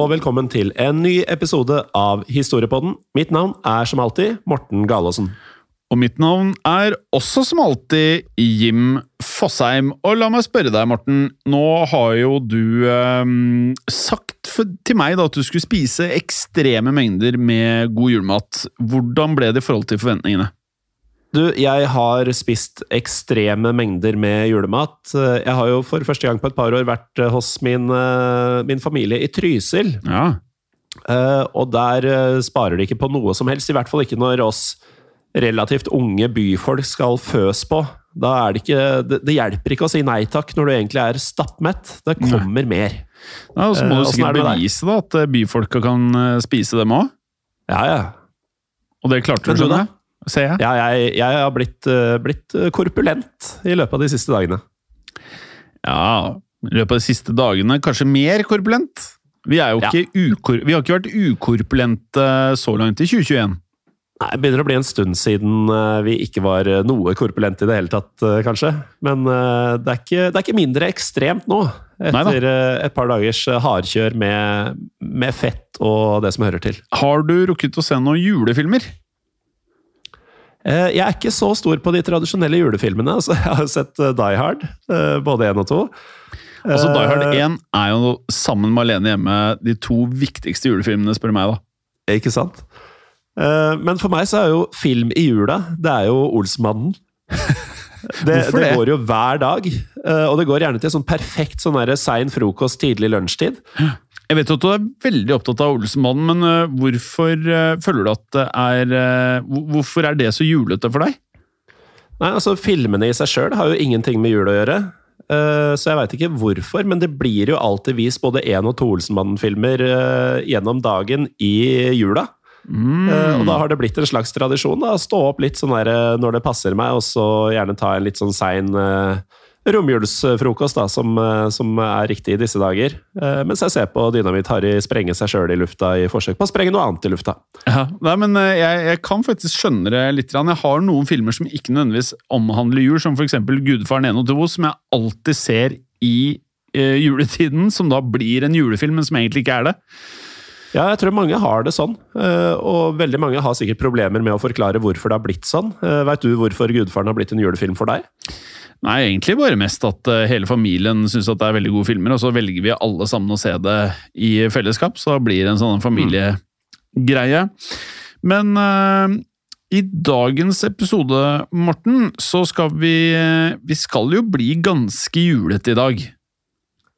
Og velkommen til en ny episode av Historiepodden. Mitt navn er som alltid Morten Galaasen. Og mitt navn er også som alltid Jim Fosheim. Og la meg spørre deg, Morten. Nå har jo du eh, sagt for, til meg da, at du skulle spise ekstreme mengder med god julemat. Hvordan ble det i forhold til forventningene? Du, jeg har spist ekstreme mengder med julemat. Jeg har jo for første gang på et par år vært hos min, eh, min familie i Trysil. Ja. Eh, Og der eh, sparer de ikke på noe som helst, i hvert fall ikke når oss relativt unge byfolk skal føs på. Da er det ikke Det, det hjelper ikke å si nei takk når du egentlig er stappmett. Det kommer mer. ja og så må Eh, du er sikkert bevise da, at eh, byfolka kan eh, spise dem òg. Ja, ja. Og det klarte du skjønner jeg. Ser jeg. ja jeg, jeg har blitt, eh, blitt korpulent i løpet av de siste dagene. Ja, i løpet av de siste dagene kanskje mer korpulent. Vi, Ja. vi har ikke vært ukorpulente så langt i 2021. Nei, Det begynner å bli en stund siden eh, vi ikke var eh, noe korpulente i det hele tatt, eh, kanskje. Men eh, det er ikke, det er ikke mindre ekstremt nå, etter eh, et par dagers eh, hardkjør med, med fett og det som hører til. Har du rukket å se noen julefilmer? Eh, Jeg er ikke så stor på de tradisjonelle julefilmene. altså Jeg har sett eh, Die Hard, eh, både én og to. Altså, Die Hard Eh, 1 er jo sammen med Alene hjemme de to viktigste julefilmene, spør du meg. da. Ikke sant? Men for meg så er jo film i jula, det er jo Olsmannen. Det, det det? går jo hver dag, og det går gjerne til sånn perfekt sånn sein frokost, tidlig lunsjtid. Jeg vet at du er veldig opptatt av Olsenmannen, men øh, hvorfor øh, føler du at det er øh, Hvorfor er det så julete for deg? Nei, altså Filmene i seg sjøl har jo ingenting med jul å gjøre. eh, Så jeg veit ikke hvorfor, men det blir jo alltid vist både én og to Olsenmannen-filmer eh, gjennom dagen i jula. Mm. Og da har det blitt en slags tradisjon. da, Stå opp litt sånn der, eh, når det passer meg, og så gjerne ta en litt sånn sein eh, romjulsfrokost, da, som, eh, som er riktig i disse dager. Eh, Mens jeg ser på Dynamitt-Harry sprenge seg sjøl i lufta i forsøk på å sprenge noe annet i lufta. Ja, nei, men øh, jeg, jeg kan faktisk skjønne det litt. Jeg har noen filmer som ikke nødvendigvis omhandler jul, som f.eks. Gudfaren 1 og 2, som jeg alltid ser i øh, juletiden, som da blir en julefilm, men som egentlig ikke er det. Ja, jeg tror mange har det sånn, eh, og veldig mange har sikkert problemer med å forklare hvorfor det har blitt sånn. Veit du hvorfor Gudfaren har blitt en julefilm for deg? Nei, egentlig bare mest at øh, hele familien syns det er veldig gode filmer, og så velger vi alle sammen å se det i fellesskap, så blir det en sånn familiegreie. Men uh, i dagens episode, Morten, så skal vi øh, Vi skal jo bli ganske julete i dag.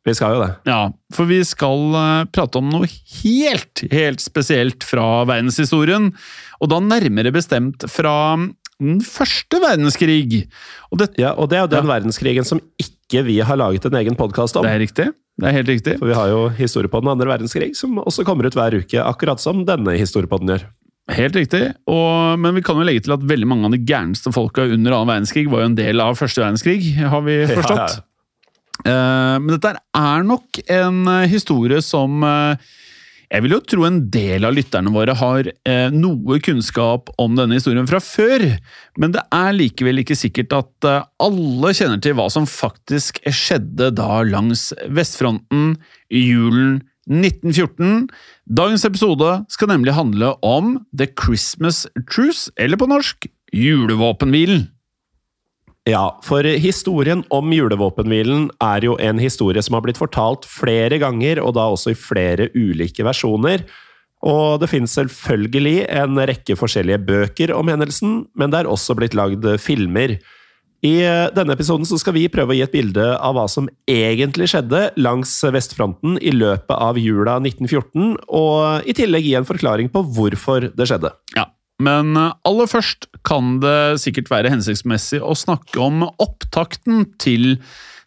Vi skal jo det. Ja, for vi skal prate om noe helt, helt spesielt fra verdenshistorien. Og da nærmere bestemt fra den første verdenskrig. Og det, Ja, og det er jo den Ja. verdenskrigen som ikke vi har laget en egen podkast om. det er riktig. Det er helt riktig. For vi har jo historie på den andre verdenskrig, som også kommer ut hver uke, akkurat som denne historiepodden gjør. Helt riktig. Og, men vi kan jo legge til at veldig mange av de gærneste folka under annen verdenskrig var jo en del av første verdenskrig, har vi forstått. Eh, men dette er nok en eh, historie som eh, Jeg vil jo tro en del av lytterne våre har eh, noe kunnskap om denne historien fra før, men det er likevel ikke sikkert at eh, alle kjenner til hva som faktisk skjedde da langs vestfronten i julen 1914. Dagens episode skal nemlig handle om The Christmas Truce, eller på norsk julevåpenhvilen. Ja, for historien om julevåpenhvilen er jo en historie som har blitt fortalt flere ganger, og da også i flere ulike versjoner. Og det finnes selvfølgelig en rekke forskjellige bøker om hendelsen, men det er også blitt lagd filmer. I denne episoden skal vi prøve å gi et bilde av hva som egentlig skjedde langs vestfronten i løpet av jula 1914, og i tillegg gi en forklaring på hvorfor det skjedde. Ja, men eh, aller først kan det sikkert være hensiktsmessig å snakke om opptakten til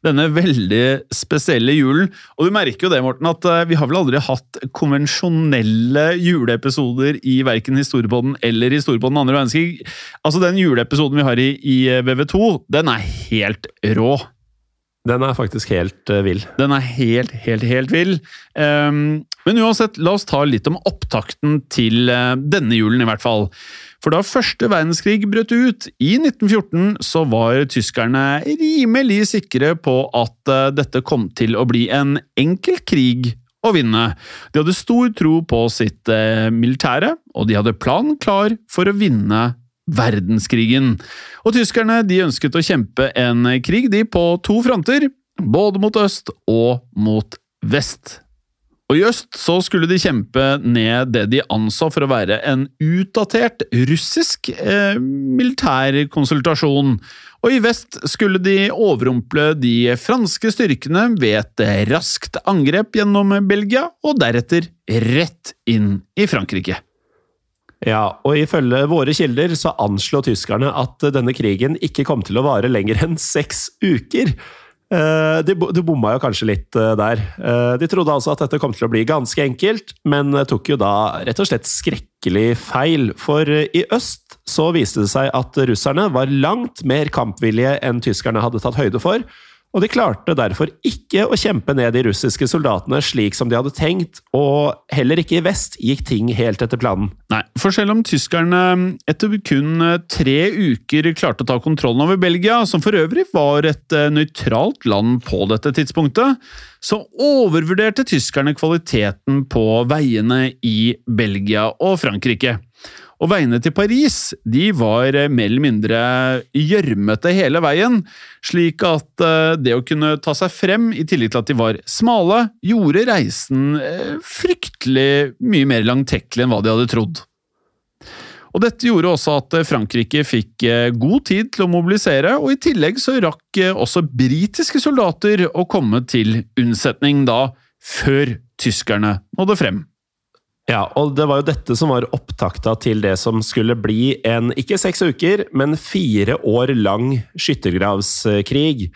denne veldig spesielle julen. Og du merker jo det, Morten, at eh, vi har vel aldri hatt konvensjonelle juleepisoder i verken Historiepodden eller Historiepodden andre verdenskrig. Altså, den juleepisoden vi har i, i VV2, den er helt rå. Den er faktisk helt uh, vill. Den er helt, helt, helt vill. Um, men uansett, la oss ta litt om opptakten til uh, denne julen, i hvert fall. For da første verdenskrig brøt ut i 1914, så var tyskerne rimelig sikre på at uh, dette kom til å bli en enkel krig å vinne. De hadde stor tro på sitt militære, og de hadde planen klar for å vinne verdenskrigen. Og tyskerne de ønsket å kjempe en krig de på to fronter, både mot øst og mot vest. Og I øst så skulle de kjempe ned det de anså for å være en utdatert russisk eh, militærkonsultasjon, og i vest skulle de overrumple de franske styrkene ved et raskt angrep gjennom Belgia, og deretter rett inn i Frankrike. Ja, og ifølge våre kilder så anslo tyskerne at denne krigen ikke kom til å vare lenger enn seks uker. Eh, de, de bomma jo kanskje litt eh, der. Eh, de trodde altså at dette kom til å bli ganske enkelt, men tok jo da rett og slett skrekkelig feil. For i øst så viste det seg at russerne var langt mer kampvillige enn tyskerne hadde tatt høyde for og de klarte derfor ikke å kjempe ned de russiske soldatene slik som de hadde tenkt, og heller ikke i vest gikk ting helt etter planen. Nei, for selv om tyskerne etter kun tre uker klarte å ta kontrollen over Belgia, som for øvrig var et eh, nøytralt land på dette tidspunktet, så overvurderte tyskerne kvaliteten på veiene i Belgia og Frankrike. Og veiene til Paris de var eh, mer eller mindre gjørmete hele veien, slik at eh, det å kunne ta seg frem, i tillegg til at de var smale, gjorde reisen eh, fryktelig mye mer langtekkelig enn hva de hadde trodd. Og Dette gjorde også at Frankrike fikk god tid til å mobilisere, og i tillegg så rakk også britiske soldater å komme til unnsetning da, før tyskerne nådde frem. Ja, og det var jo dette som var opptakta til det som skulle bli en ikke seks uker, men fire år lang skyttergravskrig.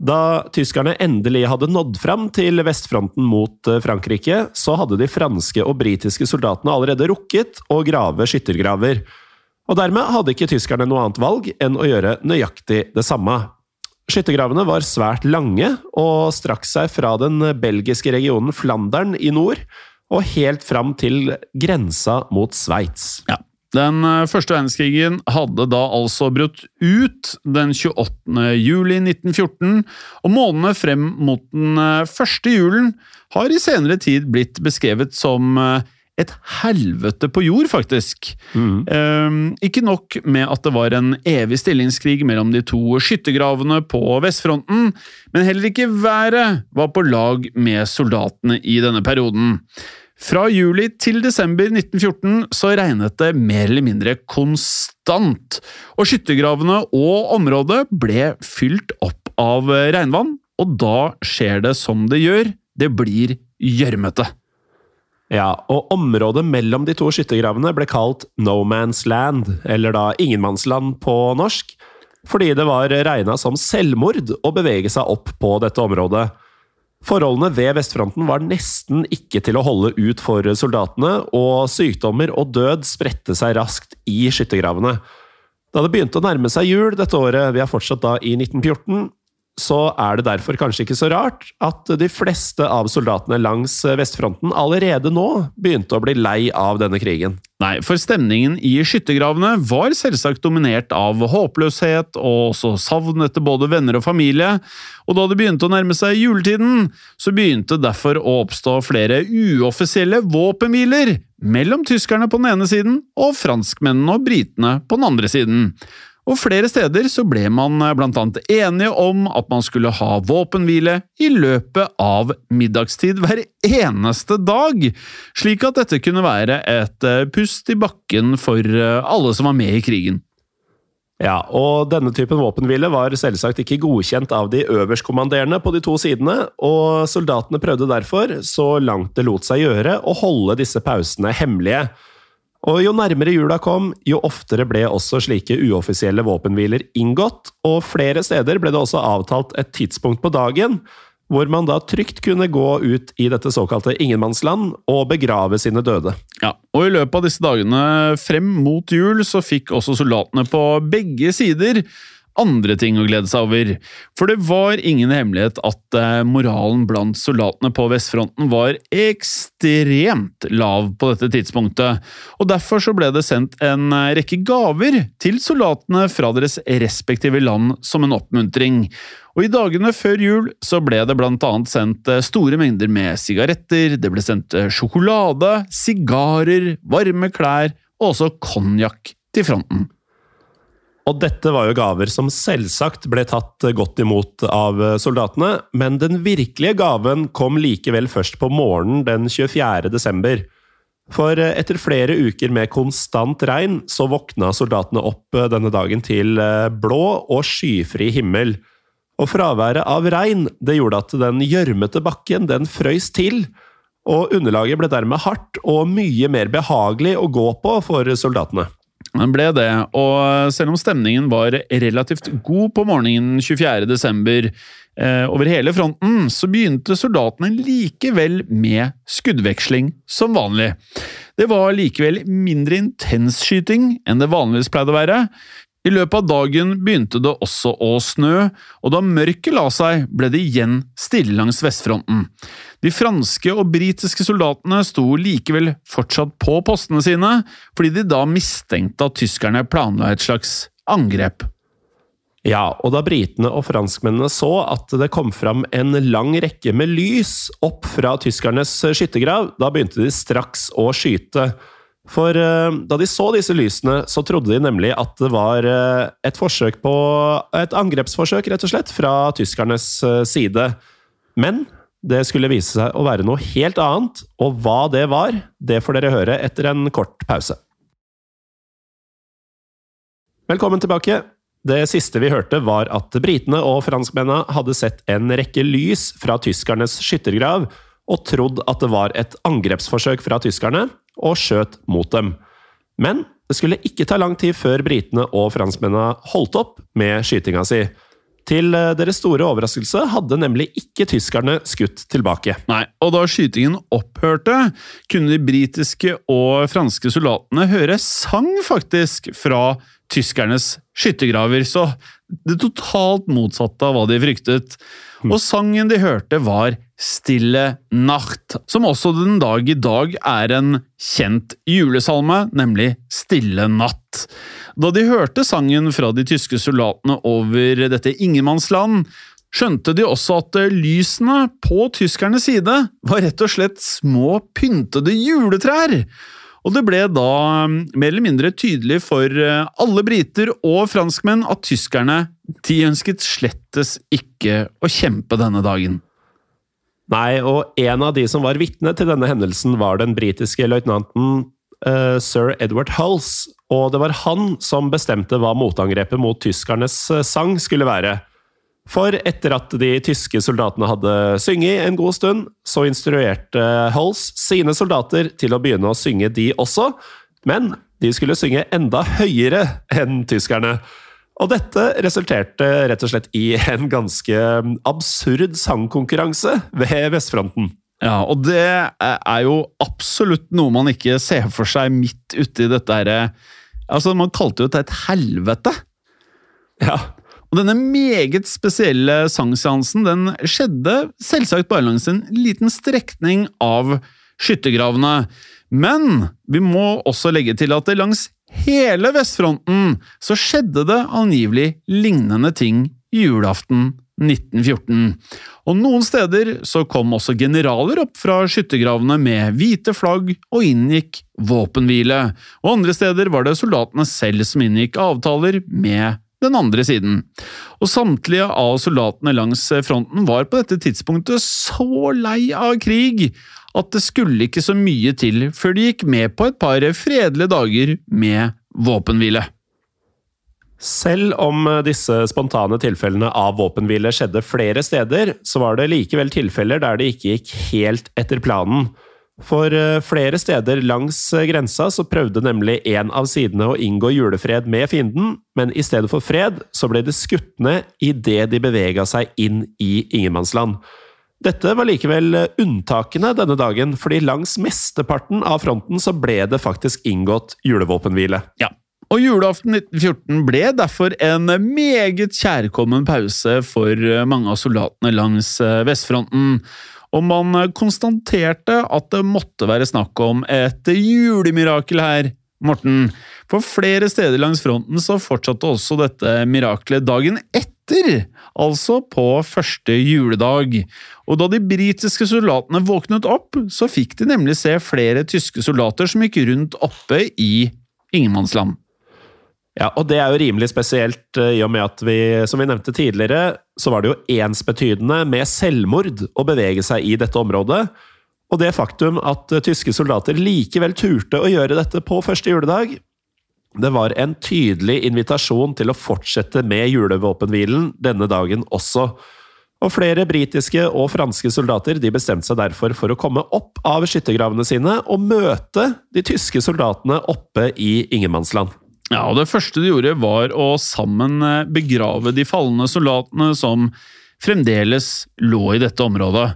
Da tyskerne endelig hadde nådd fram til vestfronten mot eh, Frankrike, så hadde de franske og britiske soldatene allerede rukket å grave skyttergraver. Og dermed hadde ikke tyskerne noe annet valg enn å gjøre nøyaktig det samme. Skyttergravene var svært lange og strakk seg fra den belgiske regionen Flandern i nord og helt fram til grensa mot Sveits. Ja. Den eh, første verdenskrigen hadde da altså brutt ut den 28. juli 1914, og månedene frem mot den eh, første julen har i senere tid blitt beskrevet som eh, et helvete på jord, faktisk. Mm. Um, ikke nok med at det var en evig stillingskrig mellom de to skyttergravene på vestfronten, men heller ikke været var på lag med soldatene i denne perioden. Fra juli til desember 1914 så regnet det mer eller mindre konstant, og skyttergravene og området ble fylt opp av regnvann, og da skjer det som det gjør, det blir gjørmete. Ja, og området mellom de to skyttergravene ble kalt No Man's Land, eller da ingenmannsland på norsk, fordi det var regna som selvmord å bevege seg opp på dette området. Forholdene ved vestfronten var nesten ikke til å holde ut for soldatene, og sykdommer og død spredte seg raskt i skyttergravene. Da det begynte å nærme seg jul dette året, vi er fortsatt da i 1914, så er det derfor kanskje ikke så rart at de fleste av soldatene langs vestfronten allerede nå begynte å bli lei av denne krigen. Nei, for stemningen i skyttergravene var selvsagt dominert av håpløshet og også savn etter både venner og familie, og da det begynte å nærme seg juletiden, så begynte derfor å oppstå flere uoffisielle våpenhviler mellom tyskerne på den ene siden og franskmennene og britene på den andre siden. Og flere steder så ble man bl.a. blant annet enige om at man skulle ha våpenhvile i løpet av middagstid hver eneste dag, slik at dette kunne være et eh, pust i bakken for eh, alle som var med i krigen. Ja, og denne typen våpenhvile var selvsagt ikke godkjent av de øverstkommanderende på de to sidene, og soldatene prøvde derfor, så langt det lot seg gjøre, å holde disse pausene hemmelige. Og jo nærmere jula kom, jo oftere ble også slike uoffisielle våpenhviler inngått, og flere steder ble det også avtalt et tidspunkt på dagen hvor man da trygt kunne gå ut i dette såkalte ingenmannsland og begrave sine døde. Ja, og i løpet av disse dagene frem mot jul så fikk også soldatene på begge sider andre ting å glede seg over. For det var ingen hemmelighet at eh, moralen blant soldatene på vestfronten var ekstremt lav på dette tidspunktet, og derfor så ble det sendt en eh, rekke gaver til soldatene fra deres respektive land som en oppmuntring. Og I dagene før jul så ble det blant annet sendt eh, store mengder med sigaretter, det ble sendt sjokolade, sigarer, varme klær og også konjakk til fronten. Og dette var jo gaver som selvsagt ble tatt godt imot av soldatene, men den virkelige gaven kom likevel først på morgenen den 24. desember. For etter flere uker med konstant regn, så våkna soldatene opp denne dagen til blå og skyfri himmel. Og fraværet av regn det gjorde at den gjørmete bakken den frøys til, og underlaget ble dermed hardt og mye mer behagelig å gå på for soldatene. Den ble det, og selv om stemningen var relativt god på morgenen 24. desember eh, over hele fronten, så begynte soldatene likevel med skuddveksling som vanlig. Det var likevel mindre intens skyting enn det vanligvis pleide å være. I løpet av dagen begynte det også å snø, og da mørket la seg, ble det igjen stille langs vestfronten. De franske og britiske soldatene sto likevel fortsatt på postene sine, fordi de da mistenkte at tyskerne planla et slags angrep. Ja, og da britene og franskmennene så at det kom fram en lang rekke med lys opp fra tyskernes skyttergrav, da begynte de straks å skyte. For uh, da de så disse lysene, så trodde de nemlig at det var uh, et forsøk på Et angrepsforsøk, rett og slett, fra tyskernes uh, side. Men det skulle vise seg å være noe helt annet, og hva det var, det får dere høre etter en kort pause. Velkommen tilbake. Det siste vi hørte, var at britene og franskmennene hadde sett en rekke lys fra tyskernes skyttergrav og trodd at det var et angrepsforsøk fra tyskerne, og skjøt mot dem. Men det skulle ikke ta lang tid før britene og franskmennene holdt opp med skytinga si. Til eh, deres store overraskelse hadde nemlig ikke tyskerne skutt tilbake. Nei, og da skytingen opphørte, kunne de britiske og franske soldatene høre sang, faktisk, fra tyskernes skyttergraver. Så det totalt motsatte av hva de fryktet. Og sangen de hørte, var Stille nacht, som også den dag i dag er en kjent julesalme, nemlig Stille natt. Da de hørte sangen fra de tyske soldatene over dette ingenmannsland, skjønte de også at lysene på tyskernes side var rett og slett små pyntede juletrær. Og det ble da um, mer eller mindre tydelig for uh, alle briter og franskmenn at tyskerne de ønsket slettes ikke å kjempe denne dagen. Nei, og en av de som var vitne til denne hendelsen, var den britiske løytnanten uh, sir Edward Hulls, og det var han som bestemte hva motangrepet mot tyskernes uh, sang skulle være. For etter at de tyske soldatene hadde sunget en god stund, så instruerte Hulls sine soldater til å begynne å synge de også, men de skulle synge enda høyere enn tyskerne. Og dette resulterte rett og slett i en ganske absurd sangkonkurranse ved vestfronten. Ja, og det er jo absolutt noe man ikke ser for seg midt uti dette herre Altså, man kalte jo det et helvete. Ja. Og denne meget spesielle sangseansen den skjedde selvsagt bare langs en liten strekning av skyttergravene. Men vi må også legge til at det langs hele vestfronten så skjedde det angivelig lignende ting julaften 1914. Og noen steder så kom også generaler opp fra skyttergravene med hvite flagg og inngikk våpenhvile, og andre steder var det soldatene selv som inngikk avtaler med den andre siden. Og samtlige av soldatene langs fronten var på dette tidspunktet så lei av krig at det skulle ikke så mye til før de gikk med på et par fredelige dager med våpenhvile. Selv om disse spontane tilfellene av våpenhvile skjedde flere steder, så var det likevel tilfeller der det ikke gikk helt etter planen. For eh, flere steder langs eh, grensa så prøvde nemlig en av sidene å inngå julefred med fienden, men i stedet for fred så ble det skutt ned idet de bevega seg inn i ingenmannsland. Dette var likevel eh, unntakene denne dagen, fordi langs mesteparten av fronten så ble det faktisk inngått julevåpenhvile. Ja, og julaften 1914 ble derfor en meget kjærkommen pause for mange av soldatene langs vestfronten og man konstaterte at det måtte være snakk om et julemirakel her, Morten. For flere steder langs fronten så fortsatte også dette miraklet dagen etter, altså på første juledag. Og da de britiske soldatene våknet opp, så fikk de nemlig se flere tyske soldater som gikk rundt oppe i ingenmannsland. Ja, og det er jo rimelig spesielt eh, i og med at vi, som vi nevnte tidligere, så var det jo ensbetydende med selvmord å bevege seg i dette området. Og det faktum at eh, tyske soldater likevel turte å gjøre dette på første juledag, det var en tydelig invitasjon til å fortsette med julevåpenhvilen denne dagen også. Og flere britiske og franske soldater de bestemte seg derfor for å komme opp av skyttergravene sine og møte de tyske soldatene oppe i ingenmannsland. Ja, og Det første de gjorde, var å sammen eh, begrave de falne soldatene som fremdeles lå i dette området.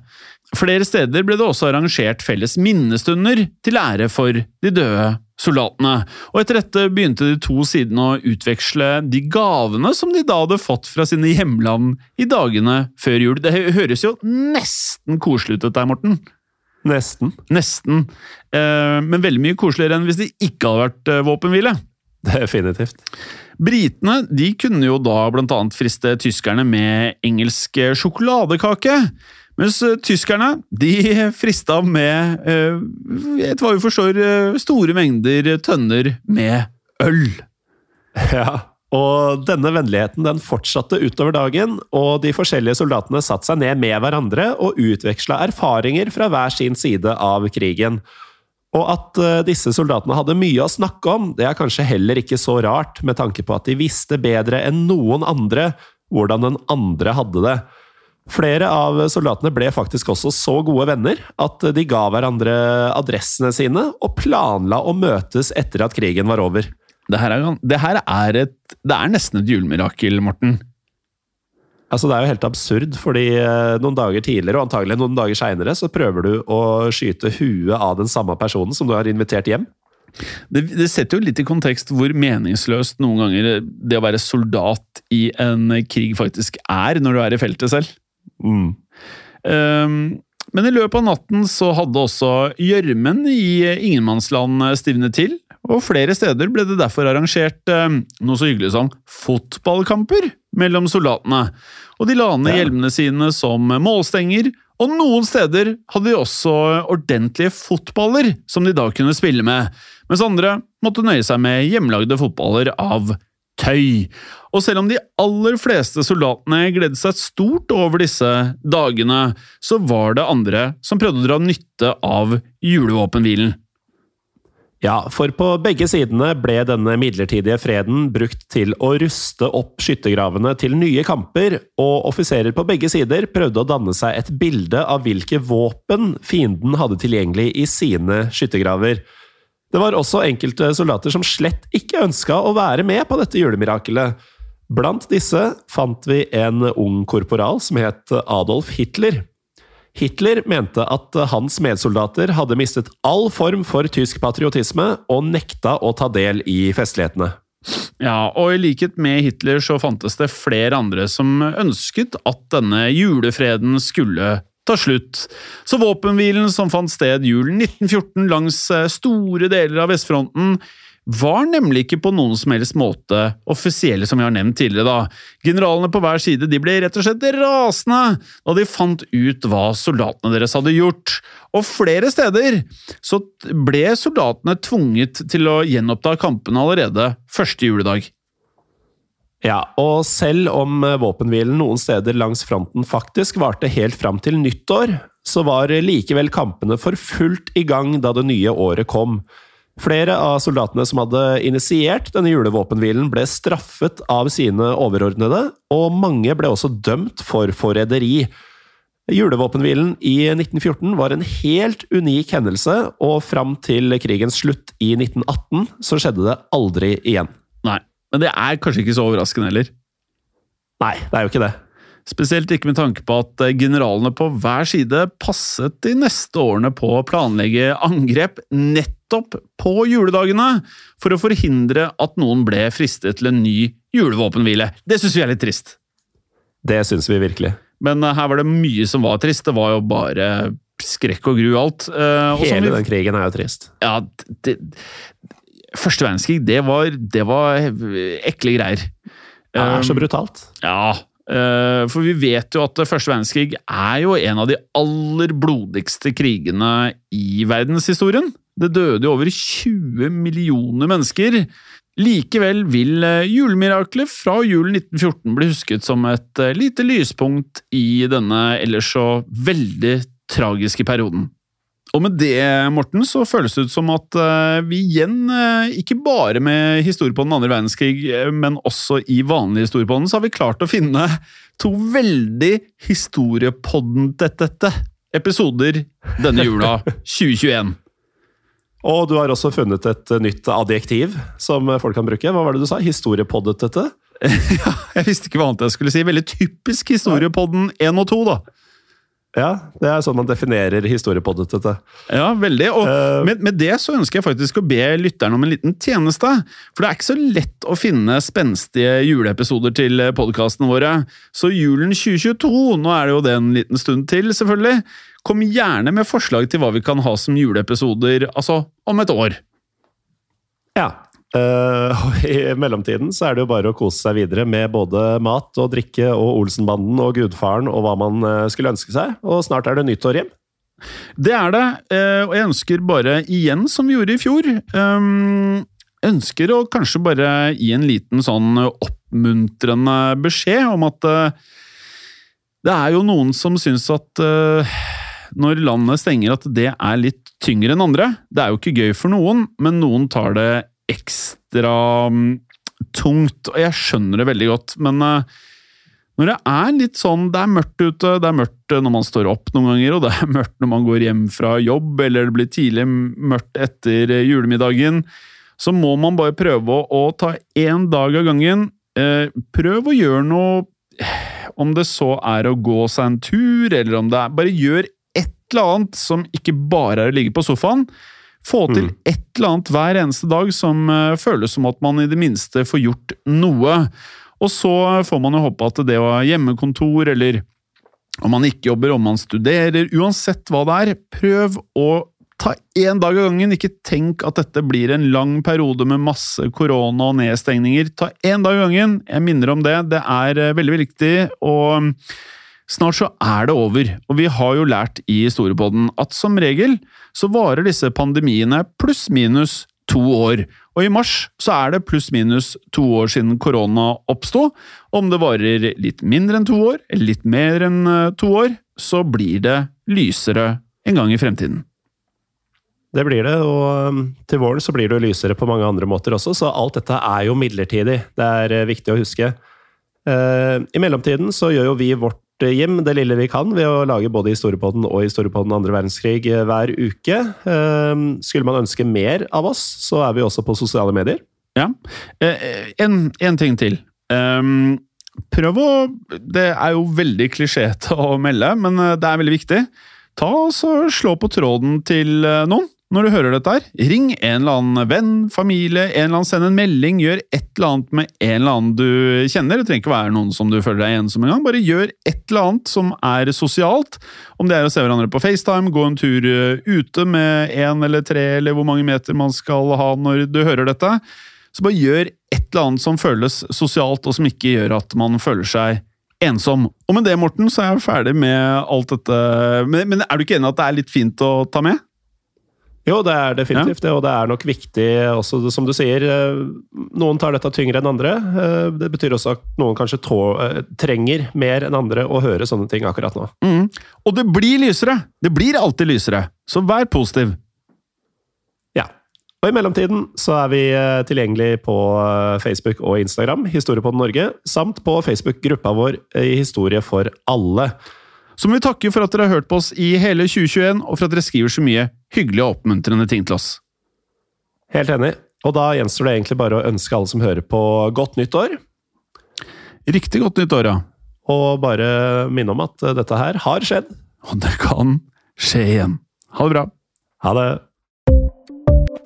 Flere steder ble det også arrangert felles minnestunder til ære for de døde soldatene, og etter dette begynte de to sidene å utveksle de gavene som de da hadde fått fra sine hjemland i dagene før jul. Det høres jo nesten koselig ut dette Morten. Nesten. Nesten. Eh, men veldig mye koseligere enn hvis det ikke hadde vært eh, våpenhvile. Definitivt. Britene de kunne jo da annet friste tyskerne med engelsk sjokoladekake. Mens eh, tyskerne de frista med, eh, etter hva vi forstår, eh, store mengder tønner med øl. Ja, og denne vennligheten den fortsatte utover dagen, og de forskjellige soldatene satte seg ned med hverandre og utveksla erfaringer fra hver sin side av krigen. Og at eh, disse soldatene hadde mye å snakke om, det er kanskje heller ikke så rart, med tanke på at de visste bedre enn noen andre hvordan den andre hadde det. Flere av soldatene ble faktisk også så gode venner at de ga hverandre adressene sine og planla å møtes etter at krigen var over. Det her er, det her er, et, det er nesten et julemirakel, Morten. Altså, det er jo helt absurd, fordi eh, noen dager tidligere, og antagelig noen dager seinere, så prøver du å skyte huet av den samme personen som du har invitert hjem. Det, det, setter jo litt i kontekst hvor meningsløst noen ganger det å være soldat i en krig faktisk er, når du er i feltet selv. Mm. Um, men i løpet av natten så hadde også gjørmen i ingenmannsland stivnet til, og flere steder ble det derfor arrangert um, noe så hyggelig som fotballkamper mellom soldatene og de la ned hjelmene sine som målstenger, og noen steder hadde de også ordentlige fotballer som de da kunne spille med, mens andre måtte nøye seg med hjemmelagde fotballer av tøy. Og selv om de aller fleste soldatene gledet seg stort over disse dagene, så var det andre som prøvde å dra nytte av julevåpenhvilen. Ja, for på begge sidene ble denne midlertidige freden brukt til å ruste opp skyttergravene til nye kamper, og offiserer på begge sider prøvde å danne seg et bilde av hvilke våpen fienden hadde tilgjengelig i sine skyttergraver. Det var også enkelte soldater som slett ikke ønska å være med på dette julemirakelet. Blant disse fant vi en ung korporal som het Adolf Hitler. Hitler mente at hans medsoldater hadde mistet all form for tysk patriotisme og nekta å ta del i festlighetene. Ja, og i likhet med Hitler så fantes det flere andre som ønsket at denne julefreden skulle ta slutt. Så våpenhvilen som fant sted julen 1914 langs eh, store deler av vestfronten, var nemlig ikke på noen som helst måte offisielle, som vi har nevnt tidligere. da. Generalene på hver side de ble rett og slett rasende da de fant ut hva soldatene deres hadde gjort. Og flere steder så ble soldatene tvunget til å gjenoppta kampene allerede første juledag. Ja, og selv om eh, våpenhvilen noen steder langs fronten faktisk varte helt fram til nyttår, så var likevel kampene for fullt i gang da det nye året kom. Flere av soldatene som hadde initiert denne julevåpenhvilen, ble straffet av sine overordnede, og mange ble også dømt for forræderi. Julevåpenhvilen i 1914 var en helt unik hendelse, og fram til krigens slutt i 1918 så skjedde det aldri igjen. Nei, men det er kanskje ikke så overraskende heller. Nei, det er jo ikke det. Spesielt ikke med tanke på at eh, generalene på hver side passet de neste årene på å planlegge angrep nettopp på juledagene, for å forhindre at noen ble fristet til en ny julevåpenhvile. Det syns vi er litt trist. Det syns vi virkelig. Men uh, her var det mye som var trist. Det var jo bare skrekk og gru alt. Uh, og Hele vi, den krigen er jo trist. Ja, det, Første verdenskrig, det var, det var ekle greier. Det er så Um, brutalt. Ja, eh, for vi vet jo at første verdenskrig er jo en av de aller blodigste krigene i verdenshistorien. Det døde jo over 20 millioner mennesker. Likevel vil julemirakelet julemiraklet fra julen 1914 bli husket som et eh, lite lyspunkt i denne ellers så veldig tragiske perioden. Og med det, Morten, så føles det ut som at eh, vi igjen, eh, ikke bare med historie på den andre verdenskrig, eh, men også i vanlig historie på den, så har vi klart å finne to veldig historiepodden-tette episoder denne jula 2021. Og du har også funnet et nytt adjektiv som folk kan bruke. Hva var det du sa? Historiepoddetete? ja, jeg visste ikke hva annet jeg skulle si. Veldig typisk historiepodden 1 og 2, da. Ja, det er sånn man definerer historiepoddet. dette. Ja, veldig. Og uh, med, med det så ønsker jeg faktisk å be lytteren om en liten tjeneste. For det er ikke så lett å finne spenstige juleepisoder til podkastene våre. Så julen 2022, nå er det jo det en liten stund til, selvfølgelig. Kom gjerne med forslag til hva vi kan ha som juleepisoder, altså om et år. Ja. og I mellomtiden så er det jo bare å kose seg videre med både mat og drikke og Olsenbanden og Gudfaren og hva man eh, skulle ønske seg. Og snart er det nyttår hjem. Det er det, uh, og jeg ønsker bare igjen, som vi gjorde i fjor um, Ønsker å kanskje bare gi en liten sånn oppmuntrende beskjed om at uh, det er jo noen som syns at uh, når landet stenger, at det er litt tyngre enn andre. Det er jo ikke gøy for noen, men noen tar det ekstra mm, tungt, og jeg skjønner det veldig godt. Men eh, når det er litt sånn Det er mørkt ute, det er mørkt når man står opp noen ganger, og det er mørkt når man går hjem fra jobb, eller det blir tidlig mørkt etter julemiddagen, så må man bare prøve å, å ta én dag av gangen. Eh, prøv å gjøre noe Om det så er å gå seg en tur, eller om det er Bare gjør et eller annet som ikke bare er å ligge på sofaen. Få til et eller annet hver eneste dag som eh, føles som at man i det minste får gjort noe. Og så får man jo håpe at det å ha hjemmekontor, eller om man ikke jobber, om man studerer, uansett hva det er, prøv å ta én dag av gangen. Ikke tenk at dette blir en lang periode med masse korona og nedstengninger. Ta én dag av gangen. Jeg minner om det. Det er eh, veldig viktig. og Snart så er det over, og vi har jo lært i historiepodden at som regel så varer disse pandemiene pluss-minus to år. Og i mars så er det pluss-minus to år siden korona oppsto. Om det varer litt mindre enn to år, eller litt mer enn eh, to år, så blir det lysere en gang i fremtiden. Det blir det, og um, til våren så blir det lysere på mange andre måter også, så alt dette er jo midlertidig. Det er eh, viktig å huske. Eh, I mellomtiden så gjør jo vi vårt eh, Jim det lille vi kan ved å lage både Historiepodden og Historiepodden andre verdenskrig eh, hver uke. Eh, Skulle man ønske mer av oss, så er vi også på sosiale medier. Ja. En, en ting til. Prøv å Det er jo veldig klisjéete å melde, men det er veldig viktig. Ta og Slå på tråden til noen. Når du hører dette her. Ring en eller annen venn, familie, en eller annen send en melding, gjør et eller annet med en eller annen du kjenner. Det trenger ikke være noen som du føler deg ensom engang. Bare gjør et eller annet som er sosialt. Om det er å se hverandre på FaceTime, gå en tur eh, ute med én eller tre, eller hvor mange meter man skal ha når du hører dette. Så bare gjør et eller annet som føles sosialt, og som ikke gjør at man føler seg ensom. Og med det, Morten, så er jeg ferdig med alt dette. Men, men er du ikke enig at det er litt fint å ta med? Jo, det er definitivt det, og det er nok viktig også, som du sier. eh, Noen tar dette tyngre enn andre. Eh, Det betyr også at noen kanskje tå, eh, trenger mer enn andre å høre sånne ting akkurat nå. Mm. Og det blir lysere! Det blir alltid lysere. Så vær positiv. Ja. Og i mellomtiden så er vi tilgjengelig på Facebook og Instagram, Historiepodden Norge, samt på Facebook-gruppa vår i Historie for alle. Så må vi takke for at dere har hørt på oss i hele 2021, og for at dere skriver så mye hyggelige og oppmuntrende ting til oss. Helt enig. Og da gjenstår det egentlig bare å ønske alle som hører på, godt nytt år. Riktig godt nytt år, ja. Og bare minne om at dette her har skjedd. Og det kan skje igjen. Ha det bra. Ha det.